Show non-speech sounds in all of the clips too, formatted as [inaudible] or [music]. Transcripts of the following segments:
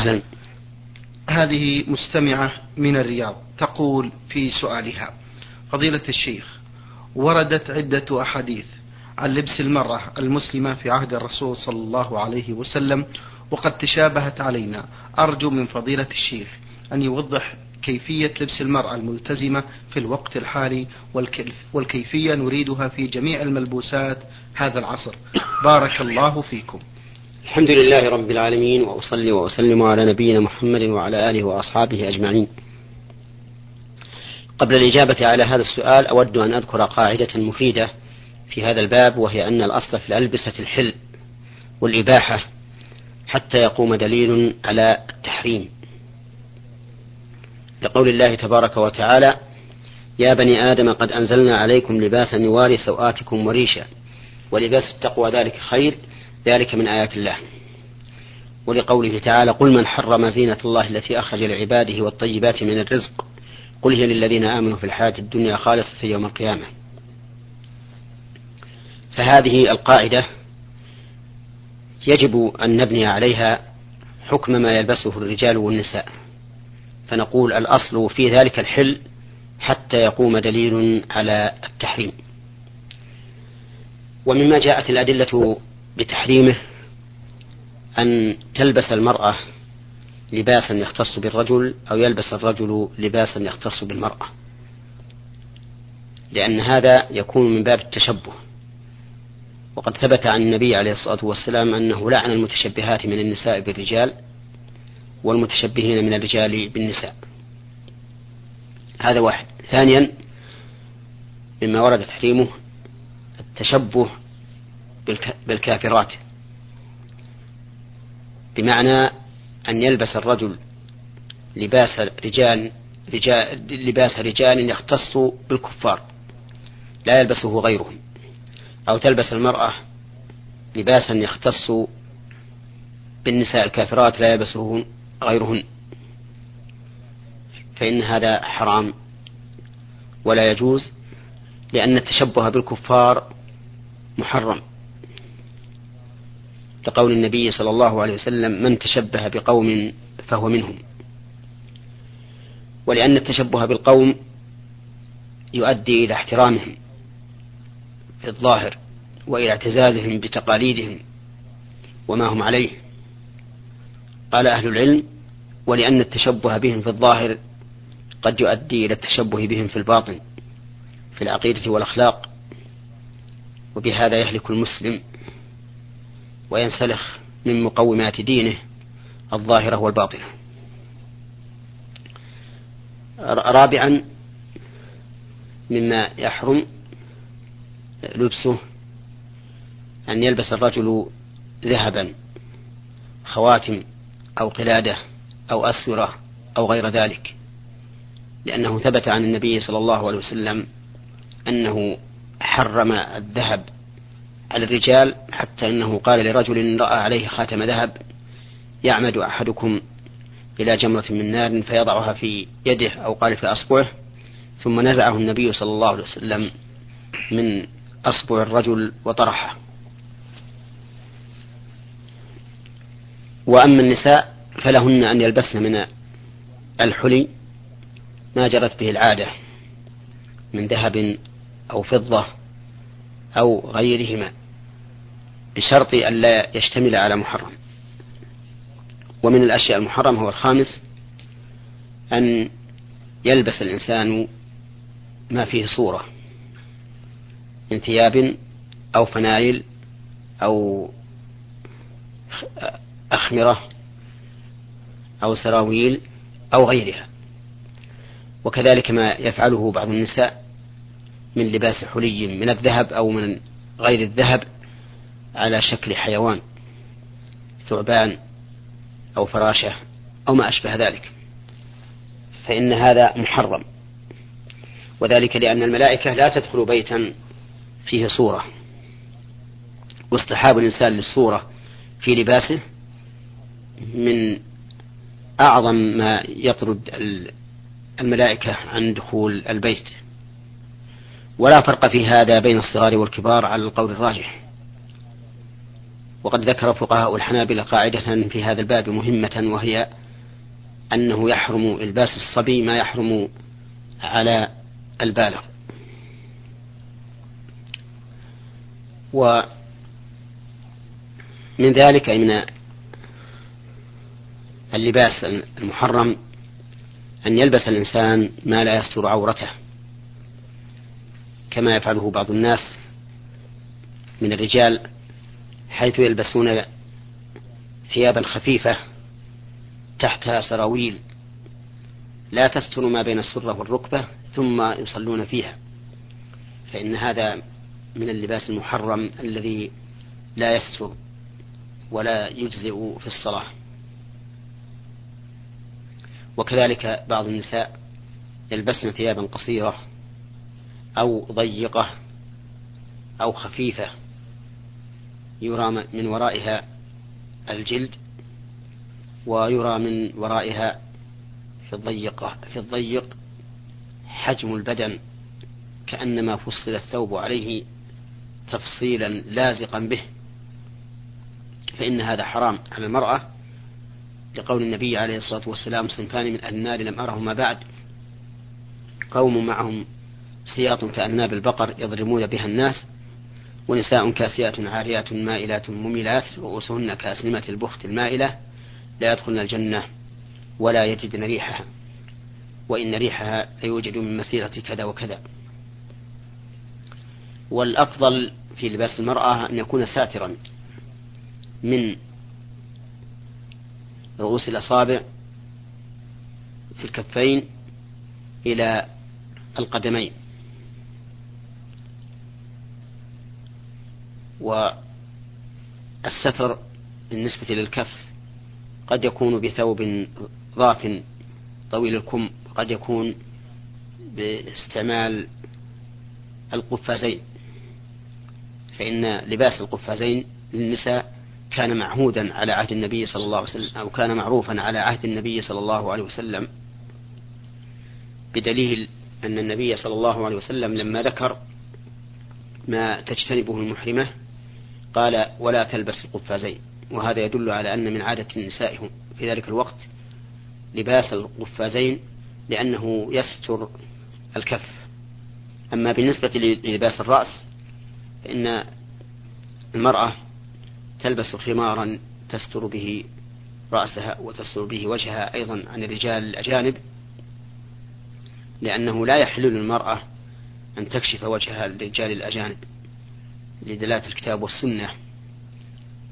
أهلا هذه مستمعة من الرياض تقول في سؤالها فضيلة الشيخ وردت عدة أحاديث عن لبس المرأة المسلمة في عهد الرسول صلى الله عليه وسلم وقد تشابهت علينا. أرجو من فضيلة الشيخ أن يوضح كيفية لبس المرأة الملتزمة في الوقت الحالي والكيفية نريدها في جميع الملبوسات هذا العصر. بارك الله فيكم. الحمد لله رب العالمين وأصلي وأسلم على نبينا محمد وعلى آله وأصحابه أجمعين. قبل الإجابة على هذا السؤال أود أن أذكر قاعدة مفيدة في هذا الباب وهي أن الأصل في الألبسة الحل والإباحة حتى يقوم دليل على التحريم. لقول الله تبارك وتعالى يا بني آدم قد أنزلنا عليكم لباسا يواري سوآتكم وريشا ولباس التقوى ذلك خير ذلك من آيات الله. ولقوله تعالى قل من حرم زينة الله التي أخرج لعباده والطيبات من الرزق. قل هي للذين آمنوا في الحياة الدنيا خالصة يوم القيامة. فهذه القاعدة يجب أن نبني عليها حكم ما يلبسه الرجال والنساء. فنقول الأصل في ذلك الحل حتى يقوم دليل على التحريم. ومما جاءت الأدلة بتحريمه أن تلبس المرأة لباسا يختص بالرجل أو يلبس الرجل لباسا يختص بالمرأة لأن هذا يكون من باب التشبه. وقد ثبت عن النبي عليه الصلاة والسلام أنه لعن المتشبهات من النساء بالرجال والمتشبهين من الرجال بالنساء. هذا واحد. ثانيا مما ورد تحريمه التشبه بالكافرات. بمعنى أن يلبس الرجل لباس رجال رجال لباس رجال يختص بالكفار لا يلبسه غيرهم. أو تلبس المرأة لباسا يختص بالنساء الكافرات لا يلبسه غيرهن. فإن هذا حرام ولا يجوز لأن التشبه بالكفار محرم. لقول النبي صلى الله عليه وسلم من تشبه بقوم فهو منهم. ولأن التشبه بالقوم يؤدي إلى احترامهم في الظاهر وإلى اعتزازهم بتقاليدهم وما هم عليه. قال أهل العلم ولأن التشبه بهم في الظاهر قد يؤدي إلى التشبه بهم في الباطن في العقيدة والأخلاق وبهذا يهلك المسلم وينسلخ من مقومات دينه الظاهرة والباطنة. رابعا مما يحرم لبسه أن يلبس الرجل ذهبا خواتم أو قلادة أو أسورة أو غير ذلك لأنه ثبت عن النبي صلى الله عليه وسلم أنه حرم الذهب على الرجال حتى أنه قال لرجل رأى عليه خاتم ذهب يعمد أحدكم إلى جمرة من نار فيضعها في يده أو قال في أصبعه ثم نزعه النبي صلى الله عليه وسلم من أصبع الرجل وطرحه. وأما النساء فلهن أن يلبسن من الحلي ما جرت به العادة من ذهب أو فضة أو غيرهما بشرط أن لا يشتمل على محرم. ومن الأشياء المحرمة هو الخامس أن يلبس الإنسان ما فيه صورة من ثياب أو فنايل أو أخمرة أو سراويل أو غيرها. وكذلك ما يفعله بعض النساء من لباس حلي من الذهب أو من غير الذهب على شكل حيوان ثعبان أو فراشة أو ما أشبه ذلك. فإن هذا محرم. وذلك لأن الملائكة لا تدخل بيتا فيه صورة. واصطحاب الإنسان للصورة في لباسه من أعظم ما يطرد الملائكة عن دخول البيت. ولا فرق في هذا بين الصغار والكبار على القول الراجح. وقد ذكر فقهاء الحنابلة قاعدة في هذا الباب مهمة وهي أنه يحرم إلباس الصبي ما يحرم على البالغ. ومن ذلك من اللباس المحرم أن يلبس الإنسان ما لا يستر عورته. كما يفعله بعض الناس من الرجال حيث يلبسون ثيابا خفيفة تحتها سراويل لا تستر ما بين السرة والركبة ثم يصلون فيها. فإن هذا من اللباس المحرم الذي لا يستر ولا يجزئ في الصلاة. وكذلك بعض النساء يلبسن ثيابا قصيرة أو ضيقة أو خفيفة يرى من ورائها الجلد ويرى من ورائها في الضيقة في الضيق حجم البدن كأنما فصل الثوب عليه تفصيلا لازقا به. فإن هذا حرام على المرأة لقول النبي عليه الصلاة والسلام صنفان من النار لم أرهما بعد. قوم معهم سياط كأناب البقر يضربون بها الناس ونساء كاسيات عاريات مائلات مميلات رؤوسهن كأسنمة البخت المائلة لا يدخلن الجنة ولا يجدن ريحها وإن ريحها ليوجد من مسيرة كذا وكذا. والأفضل في لباس المرأة أن يكون ساترا من رؤوس الأصابع في الكفين إلى القدمين. والستر بالنسبة للكف قد يكون بثوب ضاف طويل الكم قد يكون باستعمال القفازين. فإن لباس القفازين للنساء كان معهودا على عهد النبي صلى الله عليه وسلم أو كان معروفا على عهد النبي صلى الله عليه وسلم. بدليل أن النبي صلى الله عليه وسلم لما ذكر ما تجتنبه المحرمة قال ولا تلبس القفازين. وهذا يدل على أن من عادة النساء في ذلك الوقت لباس القفازين لأنه يستر الكف. أما بالنسبة للباس الرأس فإن المرأة تلبس خمارا تستر به رأسها وتستر به وجهها أيضا عن الرجال الأجانب لأنه لا يحل للمرأة أن تكشف وجهها للرجال الأجانب. لدلالة الكتاب والسنة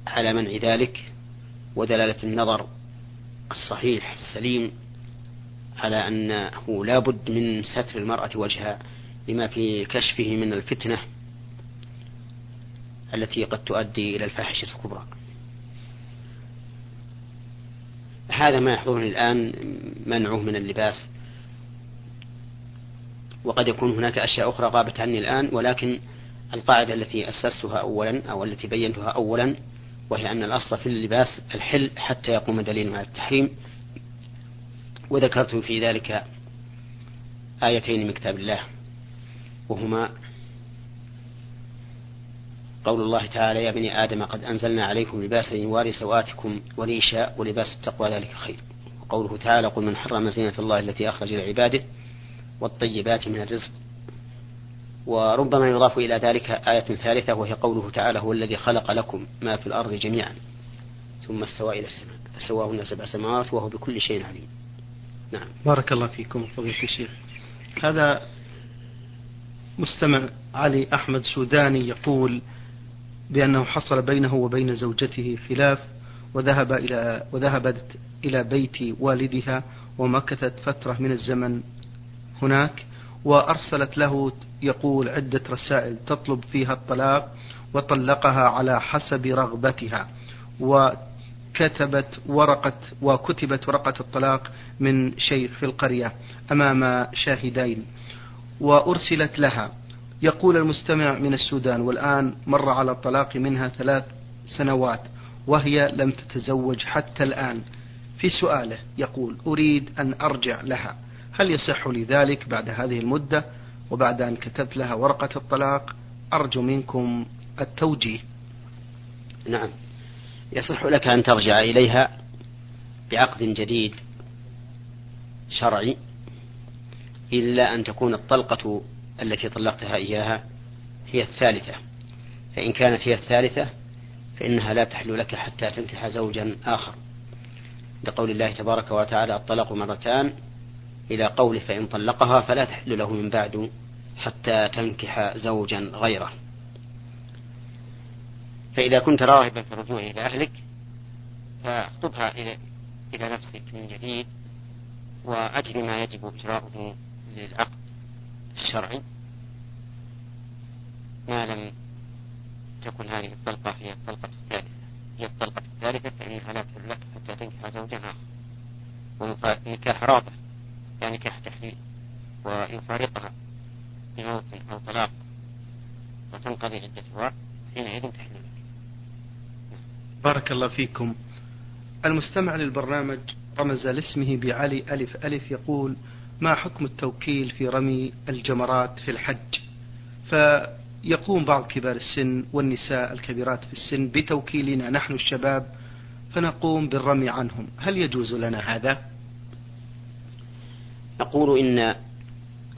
على منع ذلك ودلالة النظر الصحيح السليم على أنه لا بد من ستر المرأة وجهها لما في كشفه من الفتنة التي قد تؤدي إلى الفاحشة الكبرى. هذا ما يحضرني الآن منعه من اللباس. وقد يكون هناك أشياء أخرى غابت عني الآن ولكن القاعدة التي أسستها أولا أو التي بينتها أولا وهي أن الأصل في اللباس الحل حتى يقوم دليل على التحريم. وذكرت في ذلك آيتين من كتاب الله وهما قول الله تعالى يا بني آدم قد أنزلنا عليكم لباسا يواري سوآتكم وريشا ولباس التقوى ذلك خير. وقوله تعالى قل من حرم زينة الله التي أخرج لعباده والطيبات من الرزق. وربما يضاف إلى ذلك آية ثالثة وهي قوله تعالى هو الذي خلق لكم ما في الأرض جميعا ثم استوى إلى السماء فسواهن سبع سماوات وهو بكل شيء عليم. نعم. بارك الله فيكم فضيلة الشيخ. هذا مستمع علي أحمد سوداني يقول بأنه حصل بينه وبين زوجته خلاف وذهب إلى وذهبت إلى بيت والدها ومكثت فترة من الزمن هناك وأرسلت له يقول عدة رسائل تطلب فيها الطلاق وطلقها على حسب رغبتها وكتبت ورقة وكتبت ورقة الطلاق من شيخ في القرية أمام شاهدين وأرسلت لها. يقول المستمع من السودان والآن مر على الطلاق منها ثلاث سنوات وهي لم تتزوج حتى الآن. في سؤاله يقول أريد أن أرجع لها. هل يصح لي ذلك بعد هذه المدة وبعد أن كتبت لها ورقة الطلاق؟ أرجو منكم التوجيه. نعم. يصح لك أن ترجع إليها بعقد جديد شرعي إلا أن تكون الطلقة التي طلقتها إياها هي الثالثة. فإن كانت هي الثالثة فإنها لا تحل لك حتى تنكح زوجا آخر. لقول الله تبارك وتعالى الطلاق مرتان إلى قوله فإن طلقها فلا تحل له من بعد حتى تنكح زوجا غيره. فإذا كنت راغبا في الرجوع إلى أهلك فاخطبها إلى إلى نفسك من جديد وأجل ما يجب إجراؤه للعقد الشرعي. ما لم تكن هذه الطلقة هي الطلقة الثالثة. هي الطلقة الثالثة فإنها لا تحل لك حتى تنكح زوجا آخر. ونكاح رابع. يعني نكاح تحليل ويفارقها بموت أو طلاق وتنقضي عدتها حينئذ تحل لك بارك الله فيكم. المستمع للبرنامج رمز لاسمه بعلي ألف ألف يقول ما حكم التوكيل في رمي الجمرات في الحج؟ فيقوم بعض كبار السن والنساء الكبيرات في السن بتوكيلنا نحن الشباب فنقوم بالرمي عنهم. هل يجوز لنا هذا؟ نقول إن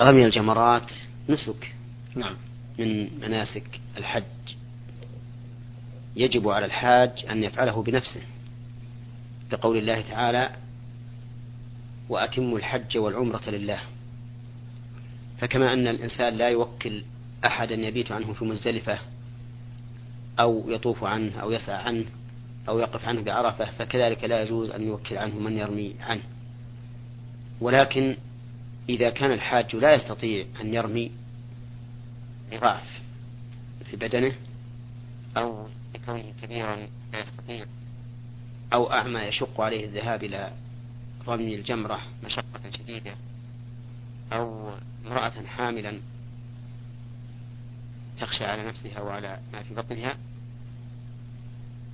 رمي الجمرات نسك نعم من مناسك الحج. يجب على الحاج أن يفعله بنفسه لقول الله تعالى وأتموا الحج والعمرة لله. فكما أن الإنسان لا يوكل أحدا يبيت عنه في مزدلفة أو يطوف عنه أو يسعى عنه أو يقف عنه بعرفة فكذلك لا يجوز أن يوكل عنه من يرمي عنه. ولكن إذا كان الحاج لا يستطيع أن يرمي لضعف في بدنه أو لكونه كبيرا لا يستطيع. أو أعمى يشق عليه الذهاب إلى رمي الجمرة مشقة شديدة أو امرأة حاملا تخشى على نفسها وعلى ما في بطنها.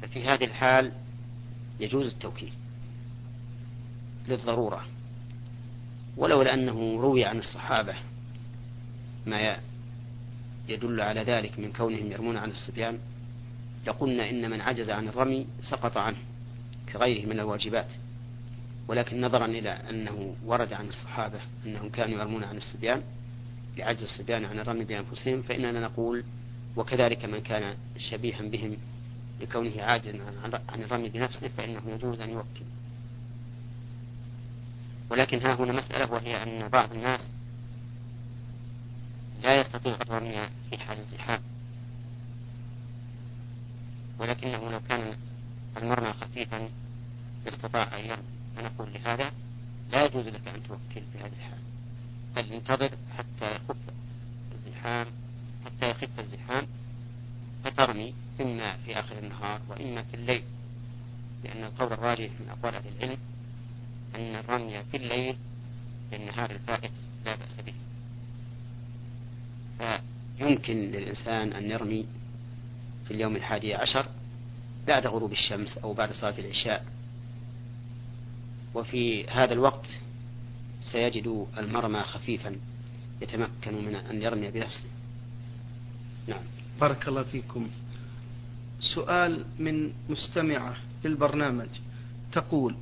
ففي هذه الحال يجوز التوكيل للضرورة. ولولا أنه روي عن الصحابة ما يدل على ذلك من كونهم يرمون عن الصبيان لقلنا إن من عجز عن الرمي سقط عنه كغيره من الواجبات. ولكن نظرا إلى أنه ورد عن الصحابة أنهم كانوا يرمون عن الصبيان لعجز الصبيان عن الرمي بأنفسهم فإننا نقول وكذلك من كان شبيها بهم لكونه عاجزا عن الرمي بنفسه فإنه يجوز أن يوكل. ولكن ها هنا مسألة وهي أن بعض الناس لا يستطيع الرمي في حال الزحام. ولكنه لو كان المرمى خفيفا استطاع أن يرمي. فنقول لهذا لا يجوز لك أن توكل في هذه الحال. بل انتظر حتى يخف الزحام حتى يخف الزحام فترمي إما في آخر النهار وإما في الليل لأن القول الراجح من أقوال أهل العلم أن الرمي في الليل في النهار الفائت لا بأس به. فيمكن للإنسان أن يرمي في اليوم الحادي عشر بعد غروب الشمس أو بعد صلاة العشاء. وفي هذا الوقت سيجد المرمى خفيفا يتمكن من أن يرمي بنفسه. نعم. بارك الله فيكم. سؤال من مستمعة للبرنامج تقول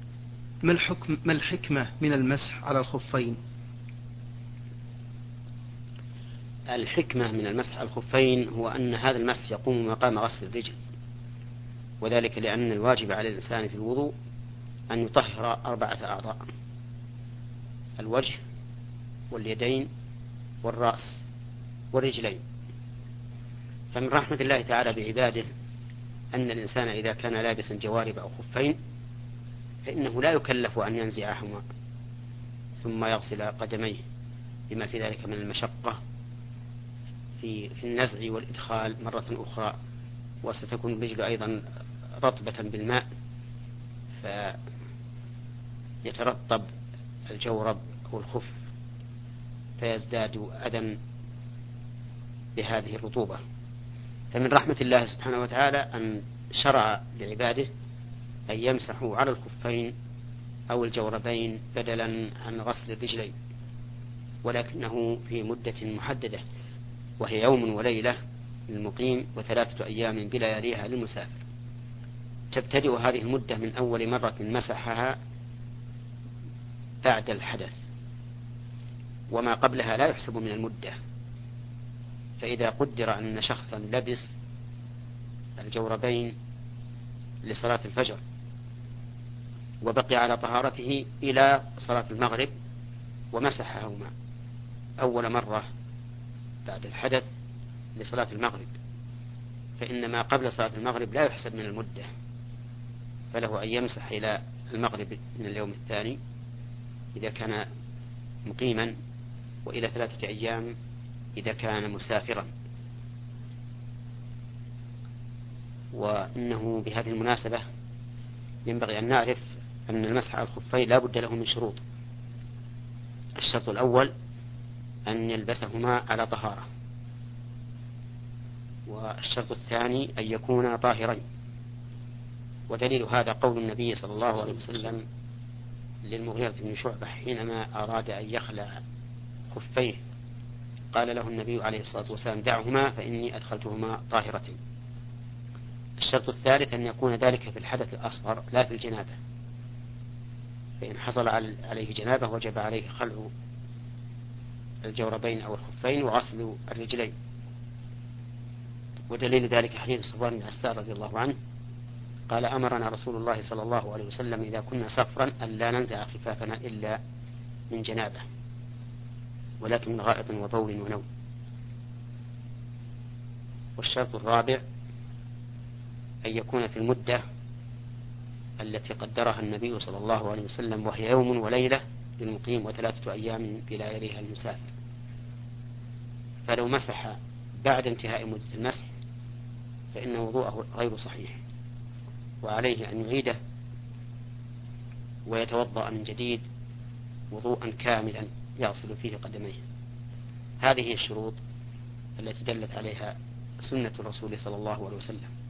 ما الحكم ما الحكمة من المسح على الخفين؟ الحكمة من المسح على الخفين هو أن هذا المسح يقوم مقام غسل الرجل وذلك لأن الواجب على الإنسان في الوضوء أن يطهر أربعة أعضاء الوجه واليدين والرأس والرجلين فمن رحمة الله تعالى بعباده أن الإنسان إذا كان لابسا جوارب أو خفين فإنه لا يكلف أن ينزعهما ثم يغسل قدميه لما في ذلك من المشقة في في النزع والإدخال مرة أخرى وستكون الرجل أيضا رطبة بالماء فيترطب الجورب أو الخف فيزداد أذى بهذه الرطوبة. فمن رحمة الله سبحانه وتعالى أن شرع لعباده أن يمسحوا على الخفين أو الجوربين بدلا عن غسل الرجلين ولكنه في مدة محددة وهي يوم وليلة للمقيم وثلاثة أيام بلياليها للمسافر. تبتدئ هذه المدة من أول مرة مسحها بعد الحدث وما قبلها لا يحسب من المدة. فإذا قدر أن شخصا لبس الجوربين لصلاة الفجر وبقي على طهارته إلى صلاة المغرب ومسحهما. أول مرة بعد الحدث لصلاة المغرب. فإن ما قبل صلاة المغرب لا يحسب من المدة فله أن يمسح إلى المغرب من اليوم الثاني إذا كان مقيما وإلى ثلاثة أيام إذا كان مسافرا. وإنه بهذه المناسبة ينبغي أن نعرف أن المسح على الخفين لا بد له من شروط. الشرط الأول أن يلبسهما على طهارة. والشرط الثاني أن يكونا طاهرين. ودليل هذا قول النبي صلى الله عليه وسلم للمغيرة بن شعبة حينما أراد أن يخلع خفيه. قال له النبي عليه الصلاة والسلام دعهما فإني أدخلتهما طاهرتين. الشرط الثالث أن يكون ذلك في الحدث الأصغر لا في الجنابة. فإن حصل عليه جنابة وجب عليه خلع الجوربين أو الخفين وغسل الرجلين. ودليل ذلك حديث صفوان بن عسار رضي الله عنه. قال أمرنا رسول الله صلى الله عليه وسلم إذا كنا سفرا أن لا ننزع خفافنا إلا من جنابة ولكن من غائط وبول ونوم. والشرط الرابع أن يكون في المدة التي قدرها النبي صلى الله عليه وسلم وهي يوم وليلة للمقيم وثلاثة أيام بلا يريها المسافر. فلو مسح بعد انتهاء مدة المسح فإن وضوءه غير صحيح وعليه أن يعيده ويتوضأ من جديد وضوءا كاملا يغسل فيه قدميه. هذه الشروط التي دلت عليها سنة الرسول صلى الله عليه وسلم.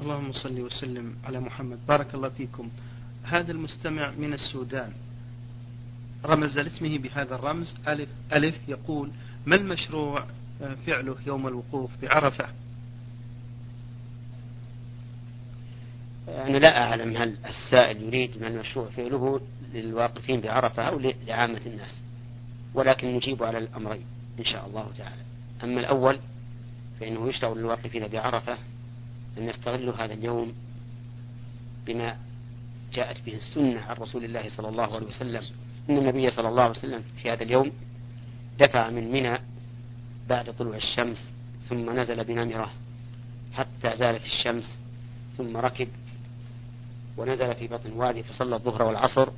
اللهم صل وسلم على محمد. بارك الله فيكم. هذا المستمع من السودان. رمز لاسمه بهذا الرمز. ألف ألف يقول ما المشروع فعله يوم الوقوف بعرفة؟ أنا لا أعلم هل السائل يريد ما المشروع فعله للواقفين بعرفة أو لعامة الناس ولكن نجيب على الأمرين إن شاء الله تعالى. أما الأول فإنه يشرع للواقفين بعرفة أن يستغلوا هذا اليوم بما جاءت به السنة عن رسول الله صلى الله عليه وسلم. أن النبي صلى الله عليه وسلم في هذا اليوم دفع من منى بعد طلوع الشمس ثم نزل بنمرة حتى زالت الشمس ثم ركب ونزل في بطن وادي فصلى الظهر والعصر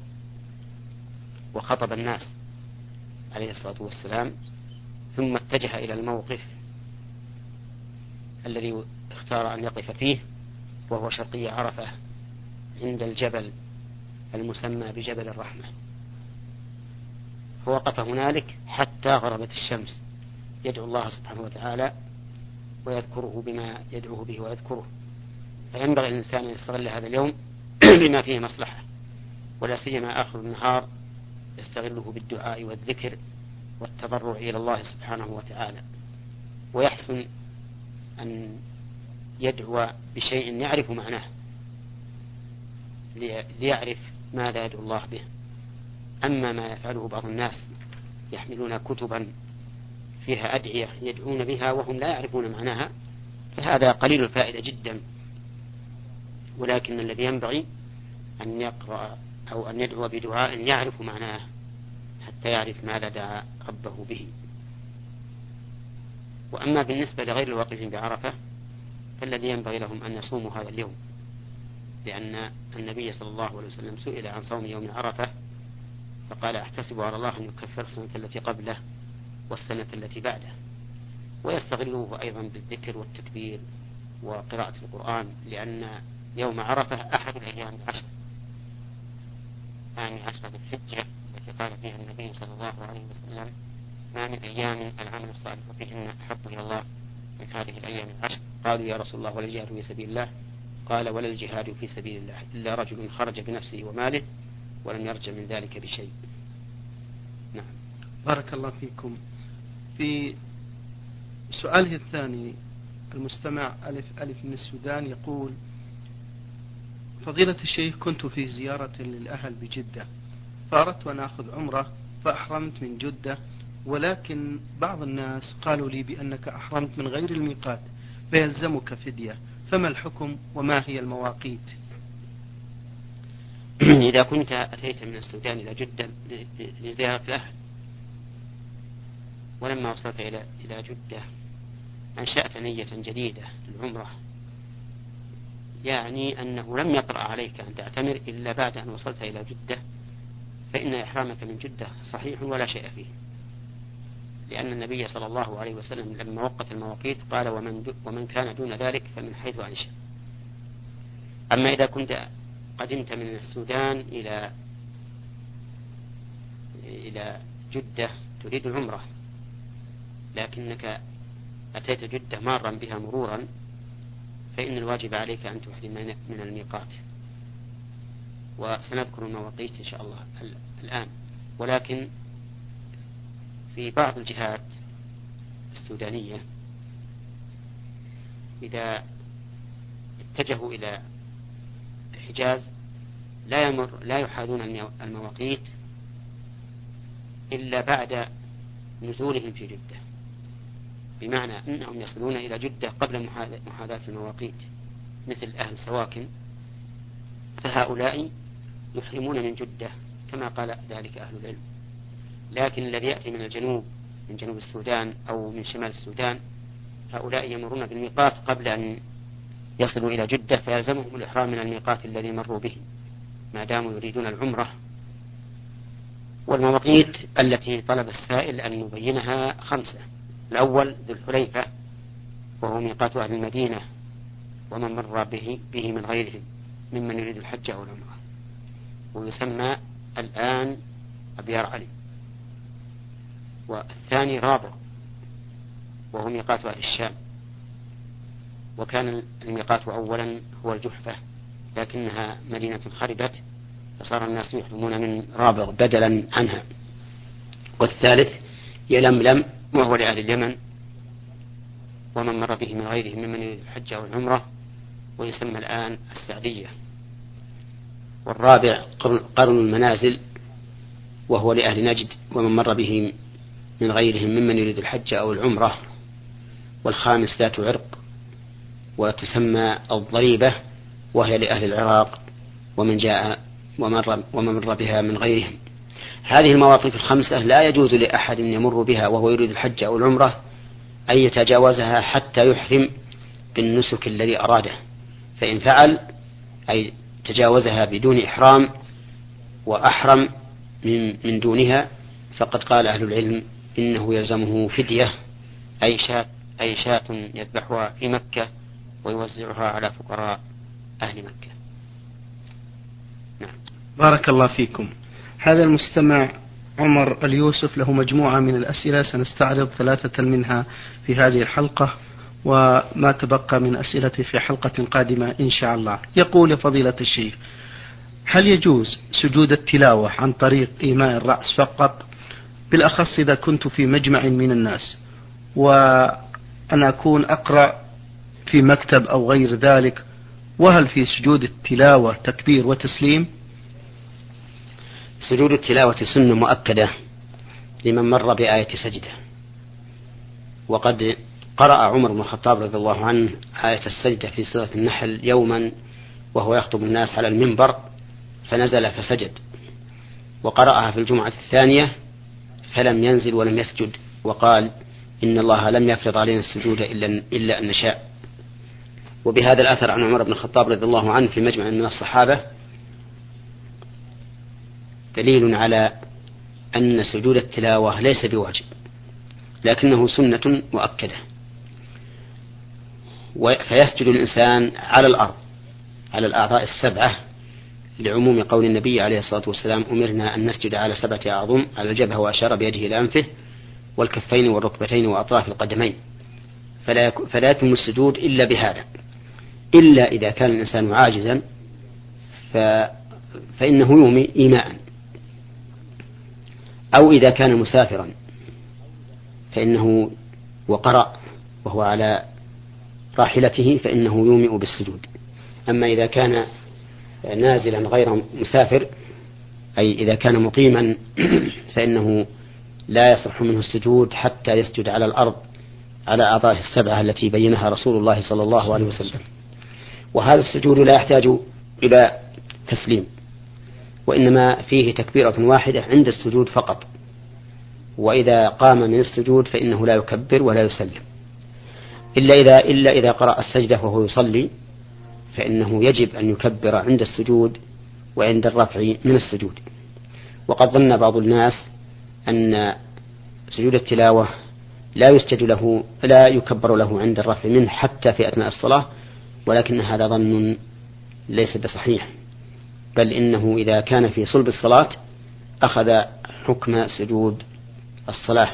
وخطب الناس عليه الصلاة والسلام ثم اتجه إلى الموقف الذي اختار أن يقف فيه وهو شرقي عرفة عند الجبل المسمى بجبل الرحمة. فوقف هنالك حتى غربت الشمس. يدعو الله سبحانه وتعالى ويذكره بما يدعوه به ويذكره. فينبغي الإنسان أن يستغل هذا اليوم [clears throat] بما فيه مصلحة ولا سيما آخر النهار يستغله بالدعاء والذكر والتضرع إلى الله سبحانه وتعالى. ويحسن أن يدعو بشيء يعرف معناه ليعرف ماذا يدعو الله به. أما ما يفعله بعض الناس يحملون كتبا فيها أدعية يدعون بها وهم لا يعرفون معناها فهذا قليل الفائدة جدا. ولكن الذي ينبغي أن يقرأ أو أن يدعو بدعاء يعرف معناه حتى يعرف ماذا دعا ربه به. وأما بالنسبة لغير الواقفين بعرفة فالذي ينبغي لهم أن يصوموا هذا اليوم. لأن النبي صلى الله عليه وسلم سئل عن صوم يوم عرفة فقال أحتسب على الله أن يكفر السنة التي قبله والسنة التي بعده. ويستغلوه أيضا بالذكر والتكبير وقراءة القرآن لأن يوم عرفة أحد الأيام العشر. ثاني عشر الحجة التي قال فيها النبي صلى الله عليه وسلم. ما من أيام العمل الصالح فيهن أحب إلى الله من هذه الأيام العشر. قالوا يا رسول الله ولا الجهاد في سبيل الله. قال ولا الجهاد في سبيل الله. إلا رجل خرج بنفسه وماله ولم يرجع من ذلك بشيء. نعم. بارك الله فيكم. في سؤاله الثاني المستمع ألف ألف من السودان يقول فضيلة الشيخ كنت في زيارة للأهل بجدة. فأردت أن أخذ عمرة فأحرمت من جدة ولكن بعض الناس قالوا لي بأنك أحرمت من غير الميقات فيلزمك فدية فما الحكم وما هي المواقيت؟ [clears throat] إذا كنت أتيت من السودان إلى جدة لزيارة الأهل ولما وصلت إلى إلى جدة أنشأت نية جديدة للعمرة يعني أنه لم يطرأ عليك أن تعتمر إلا بعد أن وصلت إلى جدة فإن إحرامك من جدة صحيح ولا شيء فيه. لأن النبي صلى الله عليه وسلم لما وقت المواقيت قال ومن, ومن كان دون ذلك فمن حيث أنشأ أما إذا كنت قدمت من السودان إلى إلى جدة تريد العمرة. لكنك أتيت جدة مارا بها مرورا فإن الواجب عليك أن تحرم من الميقات. وسنذكر المواقيت إن شاء الله الآن. ولكن في بعض الجهات السودانية إذا اتجهوا إلى الحجاز لا يمر لا يحاذون المواقيت إلا بعد نزولهم في جدة بمعنى أنهم يصلون إلى جدة قبل محاذاة المواقيت مثل أهل سواكن فهؤلاء يحرمون من جدة كما قال ذلك أهل العلم. لكن الذي يأتي من الجنوب من جنوب السودان أو من شمال السودان هؤلاء يمرون بالميقات قبل أن يصلوا إلى جدة فيلزمهم الإحرام من الميقات الذي مروا به ما داموا يريدون العمرة والمواقيت التي طلب السائل أن يبينها خمسة. الأول ذو الحليفة وهو ميقات أهل المدينة ومن مر به, به من غيرهم ممن يريد الحج أو العمرة. ويسمى الآن أبيار علي. والثاني رابع وهو ميقات أهل الشام. وكان الميقات أولا هو الجحفة لكنها مدينة خربت فصار الناس يحرمون من رابغ بدلا عنها. والثالث يلملم وهو لأهل اليمن. ومن مر به من غيرهم ممن الحج أو العمرة ويسمى الآن السعدية. والرابع قرن المنازل وهو لأهل نجد ومن مر به من غيرهم ممن يريد الحج أو العمرة والخامس ذات عرق وتسمى الضريبة وهي لأهل العراق ومن جاء ومر, ومن مر بها من غيرهم. هذه المواقيت الخمسة لا يجوز لأحد يمر بها وهو يريد الحج أو العمرة أن يتجاوزها حتى يحرم بالنسك الذي أراده. فإن فعل أي تجاوزها بدون إحرام وأحرم من, من دونها فقد قال أهل العلم إنه يلزمه فدية أي شاة أي شاة يذبحها في مكة ويوزعها على فقراء أهل مكة. نعم. بارك الله فيكم. هذا المستمع عمر اليوسف له مجموعة من الأسئلة سنستعرض ثلاثة منها في هذه الحلقة وما تبقى من أسئلته في حلقة قادمة إن شاء الله. يقول فضيلة الشيخ هل يجوز سجود التلاوة عن طريق إيماء الرأس فقط بالأخص إذا كنت في مجمع من الناس وأنا أكون أقرأ في مكتب أو غير ذلك وهل في سجود التلاوة تكبير وتسليم؟ سجود التلاوة سنة مؤكدة لمن مر بآية سجدة. وقد قرأ عمر بن الخطاب رضي الله عنه آية السجدة في سورة النحل يوما وهو يخطب الناس على المنبر فنزل فسجد وقرأها في الجمعة الثانية فلم ينزل ولم يسجد وقال إن الله لم يفرض علينا السجود إلا إلا أن نشاء. وبهذا الأثر عن عمر بن الخطاب رضي الله عنه في مجمع من الصحابة دليل على أن سجود التلاوة ليس بواجب لكنه سنة مؤكدة. فيسجد الإنسان على الأرض على الأعضاء السبعة لعموم قول النبي عليه الصلاة والسلام أمرنا أن نسجد على سبعة أعظم على الجبهة وأشار بيده إلى أنفه والكفين والركبتين وأطراف القدمين. فلا, فلا يتم السجود إلا بهذا. إلا إذا كان الإنسان عاجزا ف فإنه يومي إيماء. أو إذا كان مسافرا فإنه وقرأ وهو على راحلته فإنه يومئ بالسجود. أما إذا كان نازلا غير مسافر أي إذا كان مقيما [clears throat] فإنه لا يصح منه السجود حتى يسجد على الأرض على أعضائه السبعة التي بينها رسول الله صلى الله عليه وسلم. وهذا السجود لا يحتاج إلى تسليم وإنما فيه تكبيرة واحدة عند السجود فقط. وإذا قام من السجود فإنه لا يكبر ولا يسلم. إلا إذا إلا إذا قرأ السجدة وهو يصلي فإنه يجب أن يكبر عند السجود وعند الرفع من السجود. وقد ظن بعض الناس أن سجود التلاوة لا يسجد له لا يكبر له عند الرفع منه حتى في أثناء الصلاة ولكن هذا ظن ليس بصحيح. بل إنه إذا كان في صلب الصلاة أخذ حكم سجود الصلاة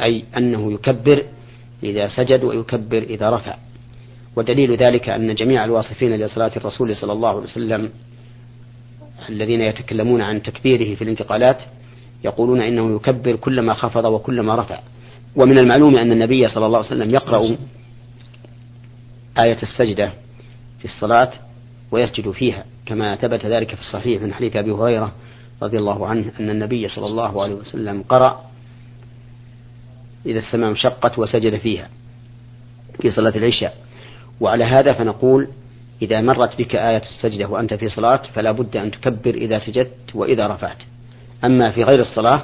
أي أنه يكبر إذا سجد ويكبر إذا رفع. ودليل ذلك أن جميع الواصفين لصلاة الرسول صلى الله عليه وسلم الذين يتكلمون عن تكبيره في الانتقالات يقولون إنه يكبر كلما خفض وكلما رفع. ومن المعلوم أن النبي صلى الله عليه وسلم يقرأ آية السجدة في الصلاة ويسجد فيها كما ثبت ذلك في الصحيح من حديث أبي هريرة رضي الله عنه أن النبي صلى الله عليه وسلم قرأ إذا السماء انشقت وسجد فيها في صلاة العشاء وعلى هذا فنقول إذا مرت بك آية السجدة وأنت في صلاة فلا بد أن تكبر إذا سجدت وإذا رفعت. أما في غير الصلاة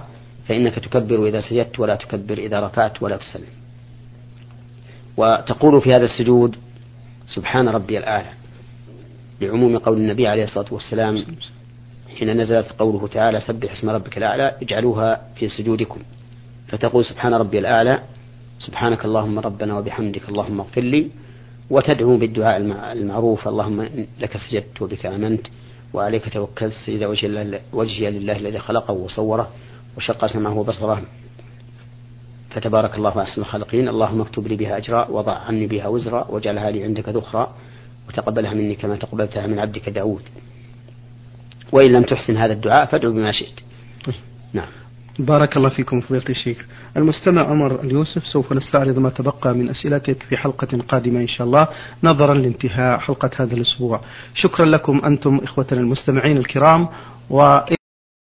فإنك تكبر إذا سجدت ولا تكبر إذا رفعت ولا تسلم. وتقول في هذا السجود سبحان ربي الأعلى. لعموم قول النبي عليه الصلاة والسلام حين نزلت قوله تعالى سبح اسم ربك الأعلى اجعلوها في سجودكم. فتقول سبحان ربي الأعلى سبحانك اللهم ربنا وبحمدك اللهم اغفر لي وتدعو بالدعاء المعروف. اللهم لك سجدت وبك آمنت وعليك توكلت. سيد وجهي لله الذي خلقه وصوره وشق سمعه وبصره. فتبارك الله أحسن الخالقين. اللهم اكتب لي بها أجرا وضع عني بها وزرا واجعلها لي عندك ذخرا وتقبلها مني كما تقبلتها من عبدك داود. وإن لم تحسن هذا الدعاء فادعو بما شئت. نعم. بارك الله فيكم فضيلة الشيخ. المستمع عمر اليوسف سوف نستعرض ما تبقى من أسئلتك في حلقة قادمة إن شاء الله نظرا لانتهاء حلقة هذا الأسبوع. شكرا لكم أنتم إخوتنا المستمعين الكرام و